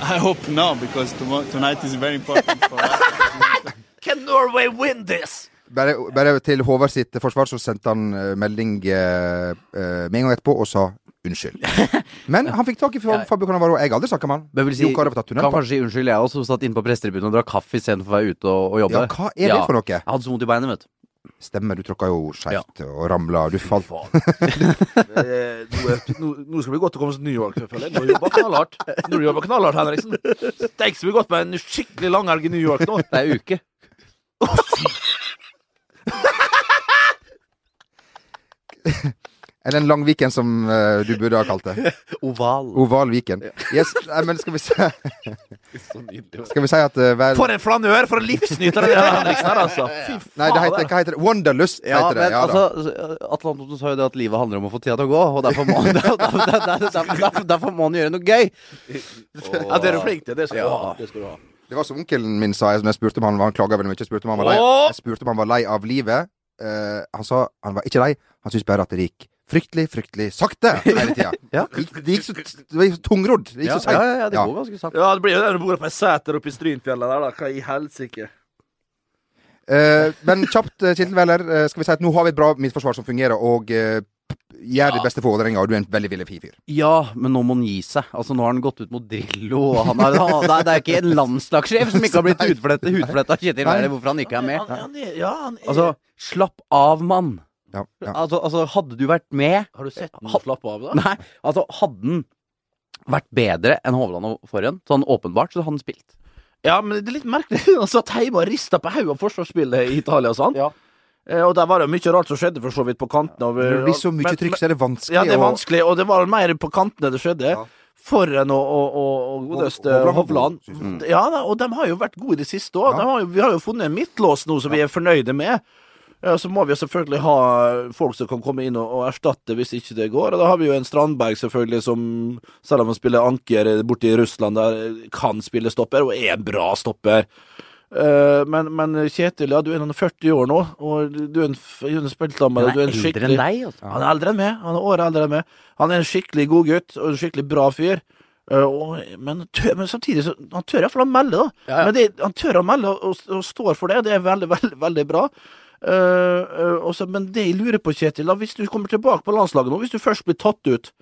I hope no, because tonight is very important for us. Can Norway win this? Bare, bare til Håvard sitt forsvar så sendte han eh, melding eh, eh, med en gang etterpå og sa unnskyld. Men han fikk tak i Fa- Fabio Cannavaro. Jeg har aldri snakka med han. Si, Jo Carew har tatt kan kanskje si unnskyld, jeg også som satt inne på prestetribunen og drakk kaffe istedenfor å være ute og, og jobbe. Ja, hva er det for noe? Jeg hadde så vondt i beinet, vet du. Stemmer, du tråkka jo skeivt og ramla. Du falt. Nå, skal vi godt å komme til New York, selvfølgelig. Nå jobber knallhardt. Nå jobber knallhardt, Henriksen. Steik så vi godt på en skikkelig langhelg i New York nå. Det er uke. Eller en lang Viken, som uh, du burde ha kalt det. Oval. Oval Viken. Yes, nei, men skal vi se Skal vi si at uh, vel, For en flanør! For en livsnyter det er Henriksen her, altså. Fy faen. Nei, det heter, hva heter det? Wanderlust Ja, heter det. men Ja, da. altså, Atle Antonsen sa jo det at livet handler om å få tida til å gå, og derfor må, derfor, derfor, derfor, derfor må han gjøre noe gøy. Ja, det er du flink til. Det skal du ha. Det skal du ha. Det var som onkelen min sa når jeg spurte om han, han klaga veldig mye. Jeg spurte om han var lei, jeg spurte om han var lei av livet. Eh, han sa han var ikke lei, han syntes bare at det gikk fryktelig, fryktelig sakte hele tida. Ja. det, gikk- det gikk så det gikk så tungrodd. Det gikk Ja, så seigt. ja, ja, det Ja. går ganske sakte. Ja, det blir jo det når du bor på ei seter oppe i Strynfjellet der, da. Hva i helsike? Eh, men kjapt, eh, Kjetil Wæler. eh, skal vi si at nå har vi et bra midtforsvar som fungerer, og eh, gjør det beste for Vålerenga. Og du er en veldig veldig fin fyr. Ja, men nå må han gi seg. Altså, Nå har han gått ut mot Drillo, og han er, han, det er- det er ikke en landslagssjef som ikke har blitt hudfletta av Kjetil. Wæler, hvorfor han ikke er med. Han, han ja, han er Altså, slapp av, mann. Ja, ja. Altså, altså, hadde du vært med Har du sett den slappe av, da? Nei, altså, hadde han vært bedre enn Hovland og Forhen, sånn åpenbart, så hadde han spilt. Ja, men det er litt merkelig. Han satt hjemme og rista på hodet av forsvarsspillet i Italia og sånn. Ja. Eh, Og der var det mye rart som skjedde, for så vidt, på kantene. og- Når det blir så mye men- trykk, så er det vanskelig Ja, det er vanskelig, og det var mer på kantene det skjedde. Ja. Forhen og, og, og, godeste Hovland Ja, og de har jo vært gode i det siste òg. Ja. Vi har jo funnet en midtlås nå som vi er fornøyde med. Ja, så må vi jo selvfølgelig ha folk som kan komme inn og, og erstatte hvis ikke det går. Og da har vi jo en Strandberg selvfølgelig som, selv om han spiller anker borte i Russland, der kan spille stopper, og er en bra stopper. Eh, men, men Kjetil, ja, du er noen 40 år nå, og du er en, er en spiltlammer. Han du er en eldre enn deg, altså. Han er eldre enn meg. Han er året eldre enn meg. Han er en skikkelig god gutt og en skikkelig bra fyr. Eh, og, men, tør, men samtidig så Han tør iallfall å melde, da. Ja, ja. Men det, han tør å melde og, og står for det. Det er veldig, veldig, veldig bra. Uh, uh, også, men det jeg lurer på, Kjetil, da, hvis du kommer tilbake på landslaget nå, hvis du først blir tatt ut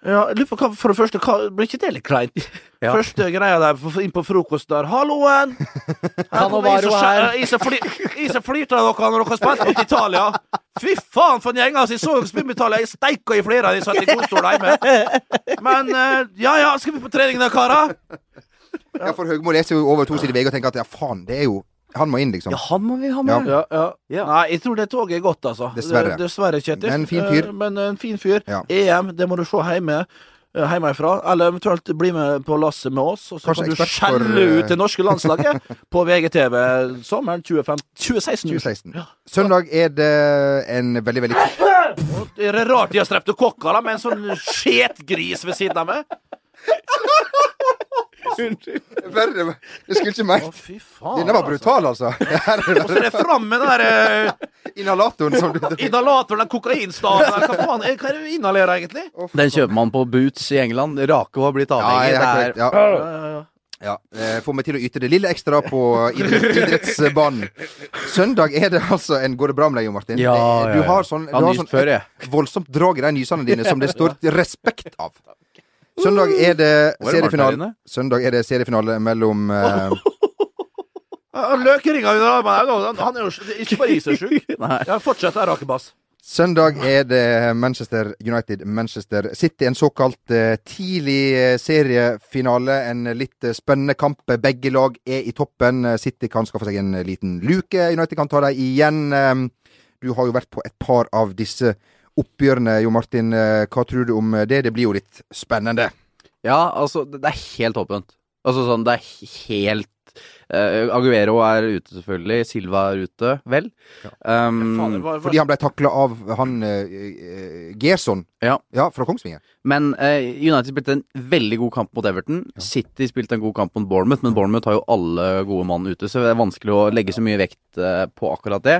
Ja, jeg lurer på hva, For det første, hva, blir ikke det litt kleint? Ja. Første greia der, inn på frokost der 'Halloen!' Her. Jeg som flirte av dere når dere spilte mot Italia. Fy faen, for en gjeng! Altså, jeg så dere spille mot Italia. Jeg steika i flere av de satt i godstol hjemme. Men eh, ja ja, skal vi på trening da, karer? Ja, for Høgmo leser jo over to sider VG og tenker at ja, faen, det er jo Han må inn, liksom. Ja, han må vi ha med. Ja, ja. Ja. Nei, jeg tror det toget er godt, altså. Dessverre. Dessverre, Kjetil. Men fin fyr. Eh, Men en fin fyr. Ja. EM, det må du se hjemme. eh, Hjemmefra, eller eventuelt bli med på lasset med oss. Og så Kanskje kan du skjelle for, eh, ut det norske landslaget på VGTV sommeren 2015 2016. 2016. Søndag er det en veldig, veldig Det er rart de har streptokokker med en sånn skjetgris ved siden av meg. Verre. Det skulle ikke merke. Å, fy faen. Denne var brutal, altså. Her er Og så er det fram med den der eh, Inhalatoren som du inhalatoren, den kokainstaven der. Hva faen er, hva er det du inhalerer, egentlig? Den kjøper man på Boots i England. Rake har blitt Ja, avhengig. jeg er det korrekt. Ja. Ja, ja, ja. Ja, eh, Får meg til å yte det lille ekstra på idrett- idrettsbanen. Søndag er det altså en Går det bra med deg, Jo Martin? Ja, Eh, ja, Du ja. har sånn, du Jeg har har nyst sånn før, jeg. et voldsomt drag i de nysene dine som det står respekt av. Søndag er det det seriefinale? Søndag er det seriefinale mellom uh, Ja, Løkringa under armene. Han- er jo ikke parisersjuk. Fortsett, Ja, fortsett der, Rakebass. Søndag er det Manchester United, Manchester City. En såkalt eh, tidlig eh, seriefinale. En litt eh, spennende kamp. Begge lag er i toppen. Eh, City kan skaffe seg en liten luke. United kan ta dem igjen. Eh, Du har jo vært på et par av disse oppgjørene, Jo Martin. Eh, Hva tror du om det? Det blir jo litt spennende. Ja, altså, det er helt åpent. Altså sånn, det er helt eh, Aguero er ute, selvfølgelig. Silva er ute, vel? Um, Faen, det var- Fordi han ble takla av han uh, Gerson Ja. fra Kongsvinger. Men uh, United spilte en veldig god kamp mot Everton. City spilte en god kamp mot Bournemouth, men Bournemouth har jo alle gode mann ute, så det er vanskelig å legge så mye vekt på akkurat det.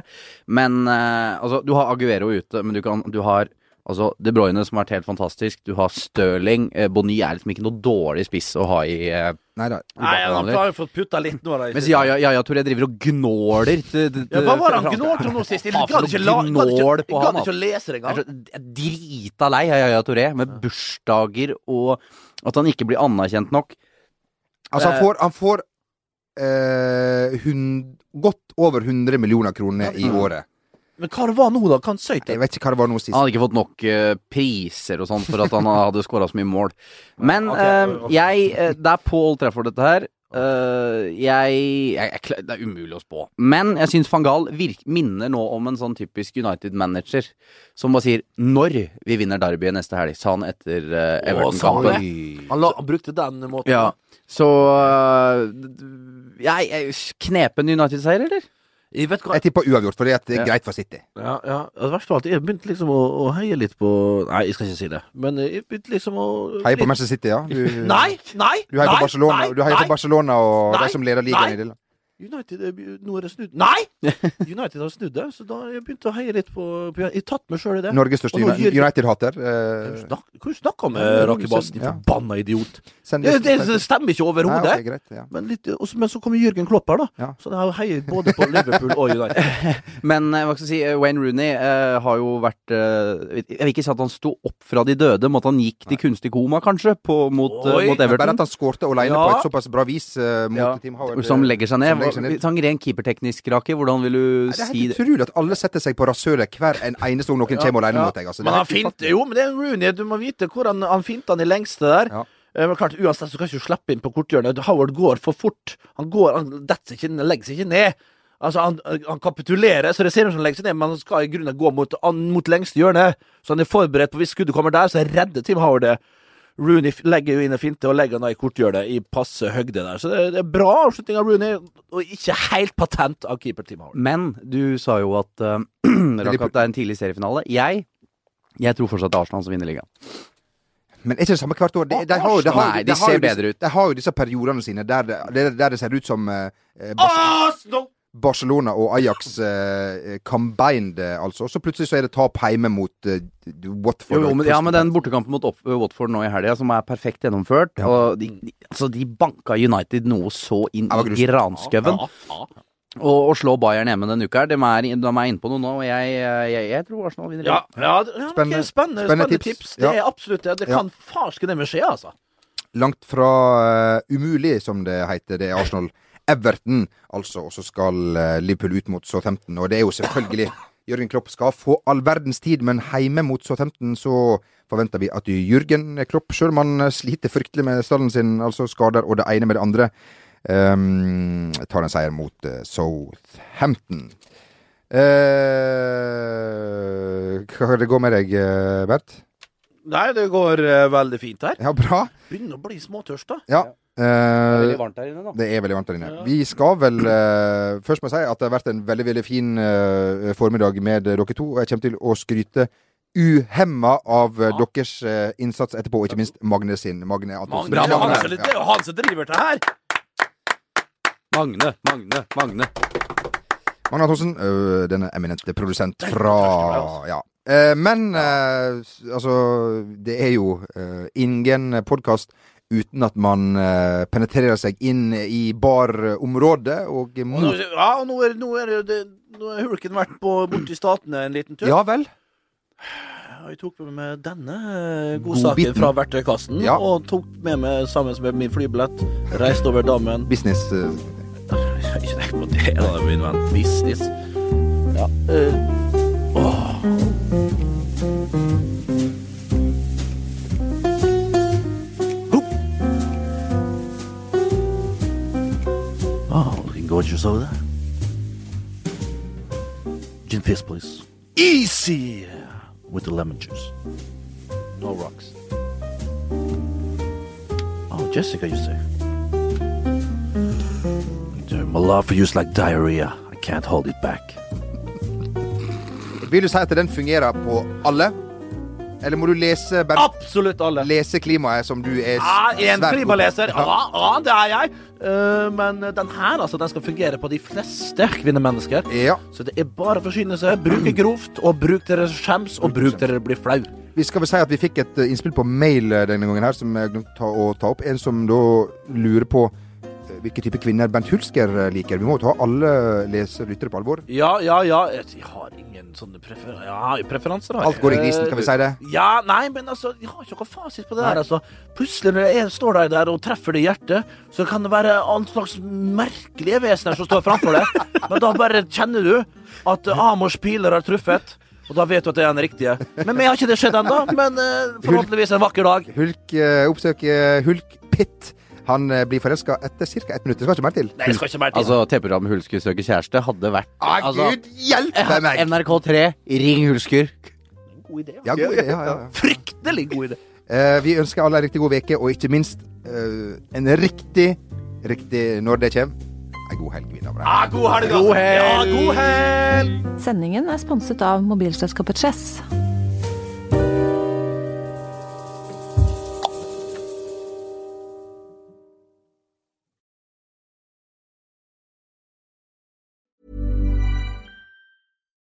Men altså, du har Aguero ute, men du, kan, du har altså De Bruyne, som har vært helt fantastisk. Du har Stirling. Eh, Bonny er liksom ikke noe dårlig spiss å ha i eh, Nei da. Nei, han har jo fått putta litt nå. Da, Mens ja, ja, ja, ja, Touré driver og gnåler til, til, Ja, hva var det han gnålte om nå sist? Jeg gadd ikke, la- noe gadd ikke, gnål jeg gadd ikke å lese det engang. jeg er drita lei av Jaja Touré, med bursdager og at han ikke blir anerkjent nok. Altså, han Eh, får, han får eh, hun, godt over 100 millioner kroner i året. Men hva det var nå, da? Hva han søyt Jeg vet ikke hva det var nå sist. Han hadde ikke fått nok uh, priser og sånn for at han hadde skåra så mye mål. Men okay. uh, jeg eh, Det er Paul Trafford, dette her. Uh, jeg, jeg, jeg Det er umulig å spå. Men jeg syns van Gaal minner nå om en sånn typisk United-manager som bare sier 'når vi vinner derbyet neste helg', sa han etter uh, Everton-kampen. Han, han brukte den måten. Ja, så uh, jeg, jeg Knepen United-seier, eller? Jeg vet hva Jeg tipper uavgjort, for det er Ja. greit for City. Ja, ja. Det verste av alt, jeg begynte liksom å, å heie litt på Nei, jeg skal ikke si det. Men jeg begynte liksom å Heie på Manchester City, ja? Du, Nei! Nei! Du heier nei, på Barcelona, nei, du heier nei. på Barcelona og Nei, de som leder ligaen nei. i det. United Nå er det snudd Nei! United har snudd det, så da jeg begynte å heie litt på, på Jeg har tatt meg sjøl i det. Norges største United-hater. Eh, Hva du snakker om, Ja, Rakebass? Din ja. forbanna idiot. Det, det, det stemmer ikke overhodet. Okay, ja. Men, så- men så kommer Jørgen Klopp her, da. Ja. Så jeg har heiet både på Liverpool og United. Men eh, hva skal jeg si, eh, Wayne Rooney eh, har jo vært eh, Jeg vil ikke si at han sto opp fra de døde, men at han gikk til kunstig koma, kanskje, på, mot, eh, mot Everton. Bare at han skårte alene Ja. på et såpass bra vis eh, mot Ja, Team Howard. Som legger seg ned. Seg Sånn ren keeperteknisk, Raki, hvordan vil du Nei, Det er si helt det? utrolig at alle setter seg på rasøret hver en eneste gang noen kommer alene mot deg. Altså. Men er han fint, jo, men det er Rooney. Du må vite hvor han, han finter han i lengste der. Ja. Eh, Men klart, uansett så kan ikke du slippe inn på korthjørnet. Howard går for fort. Han går, han detter ikke, legger seg ikke ned. Altså, han, han kapitulerer, så det ser ut som han legger seg ned, men han skal i grunnen gå mot, an, mot lengste hjørne. Så han er forberedt på hvis skuddet kommer der, så redder Tim Howard det. Rooney legger jo inn en finte og legger da i korthjørnet i passe høgde der. Så det, det er bra avslutning av Rooney, og ikke helt patent av keeper Tim Howard. Men du sa jo at uh, at det er en tidlig seriefinale. Jeg jeg tror fortsatt det er Arsenal som vinner ligaen. Men er ikke det samme hvert år? De, de har, de har, Nei, de de har ser jo disse- bedre ut. De har jo disse periodene sine der det, der- der det ser ut som eh, Arsenal! Barcelona og Ajax eh, combined, eh, altså. Så plutselig så er det tap hjemme mot eh, Watford. Jo, jo, men, ja, men den bortekampen mot Watford nå i helga, som er perfekt gjennomført og de, de, altså, de banka United noe så inn Ja, i granskauen. Ja, ja. å, å slå Bayern hjemme denne uka. De er, de er inne på noe nå, og jeg, jeg, jeg tror Arsenal vinner. Ja, ja, ja Spennende- spennende, spennende, spennende tips. tips. Det Ja. er absolutt det. Det kan farsken det med skje, altså. Langt fra uh, umulig, som det heter. Det er Arsenal. Everton, altså. Og så skal eh, Liverpool ut mot Southampton. Og det er jo selvfølgelig Jørgen Klopp skal få all verdens tid, men heime mot Southampton så forventer vi at Jørgen Klopp, sjøl om han eh, sliter fryktelig med stallen sin, altså skader og det ene med det andre, um, tar en seier mot eh, Southampton. Uh, hva det går med deg, Bert? Nei, det går uh, veldig fint her. Ja, bra. Begynner å bli småtørst, da. Ja. Det er Eh, veldig varmt der inne, da. det er veldig varmt der inne. Vi skal vel uh, Først må jeg si at det har vært en veldig veldig fin uh, formiddag med dere to. Og jeg kommer til å skryte uhemma av ja. deres uh, innsats etterpå, og ikke minst Magne sin. Magne Antonsen. Bra, Ja, Magne. Magne. Det er jo han som driver det her. Magne, Magne, Magne. Magne Antonsen, denne eminente produsent fra Ja. Eh, men eh, altså Det er jo eh, ingen podkast uten at man uh, penetrerer seg inn i barområdet og Og nå, mot ja, og nå er, nå er det Nå har Hulken vært på, borti statene en liten tur. Ja vel? Jeg tok med meg denne eh, godsaken God fra verktøykassen, Ja. og tok med meg sammen med min flybillett. Reiste over dammen. Business Uh... Ikke tenk på det, da, min venn. Business. Ja. eh, Oh, looking gorgeous over there. Gin fizz, please. Easy with the lemon juice. No rocks. Oh, Jessica, you say? My love for you is like diarrhea. I can't hold it back. At den fungerer på alle? Eller må du lese Absolutt alle. lese klimaet som du er Ja, en klimaleser. Ja, ja, det er jeg. Eh, men den her, altså, den skal fungere på de fleste kvinnemennesker. Ja. Så det er bare å forsyne seg. Bruk det grovt, og bruk dere skjems, og bruk dere blir flau. Vi skal vel si at vi fikk et eh, innspill på mail eh, denne gangen her, som jeg glemte å ta opp. En som da lurer på hvilke type kvinner Bent Hulsker liker. Vi må jo ta alle leserlyttere på alvor. Ja, ja, ja. Jeg har ingen sånne prefer ja, preferanser. Alt går i grisen, kan vi si det? Ja, nei, men altså, jeg har ikke noe fasit på det der. altså. Plutselig når jeg står der, der og treffer det i hjertet, så kan det være all slags merkelige vesener som står framfor deg. Men da bare kjenner du at eh, Amors piler har truffet. Og da vet du at det er den riktige. Men meg har ikke det skjedd ennå. Men uh, forhåpentligvis en vakker dag. Hulk uh, oppsøker Hulk Pitt. Han eh, blir forelska etter ca. ett minutt. Det skal ikke mer til. Nei, skal ikke mer til. Altså, TV-programmet Hulsker søker kjæreste hadde vært Ah, altså, Gud hjelpe meg! NRK3, ring Hulsker. God idé. Ja, god idé. Ja, ja, ja. Fryktelig god idé. Uh, vi ønsker alle en riktig god uke, og ikke minst uh, en riktig, riktig når det kommer, ei god helg. mine damer Ah, god helg, altså. God helg. Ja, god helg. Sendingen er sponset av mobilselskapet Chess.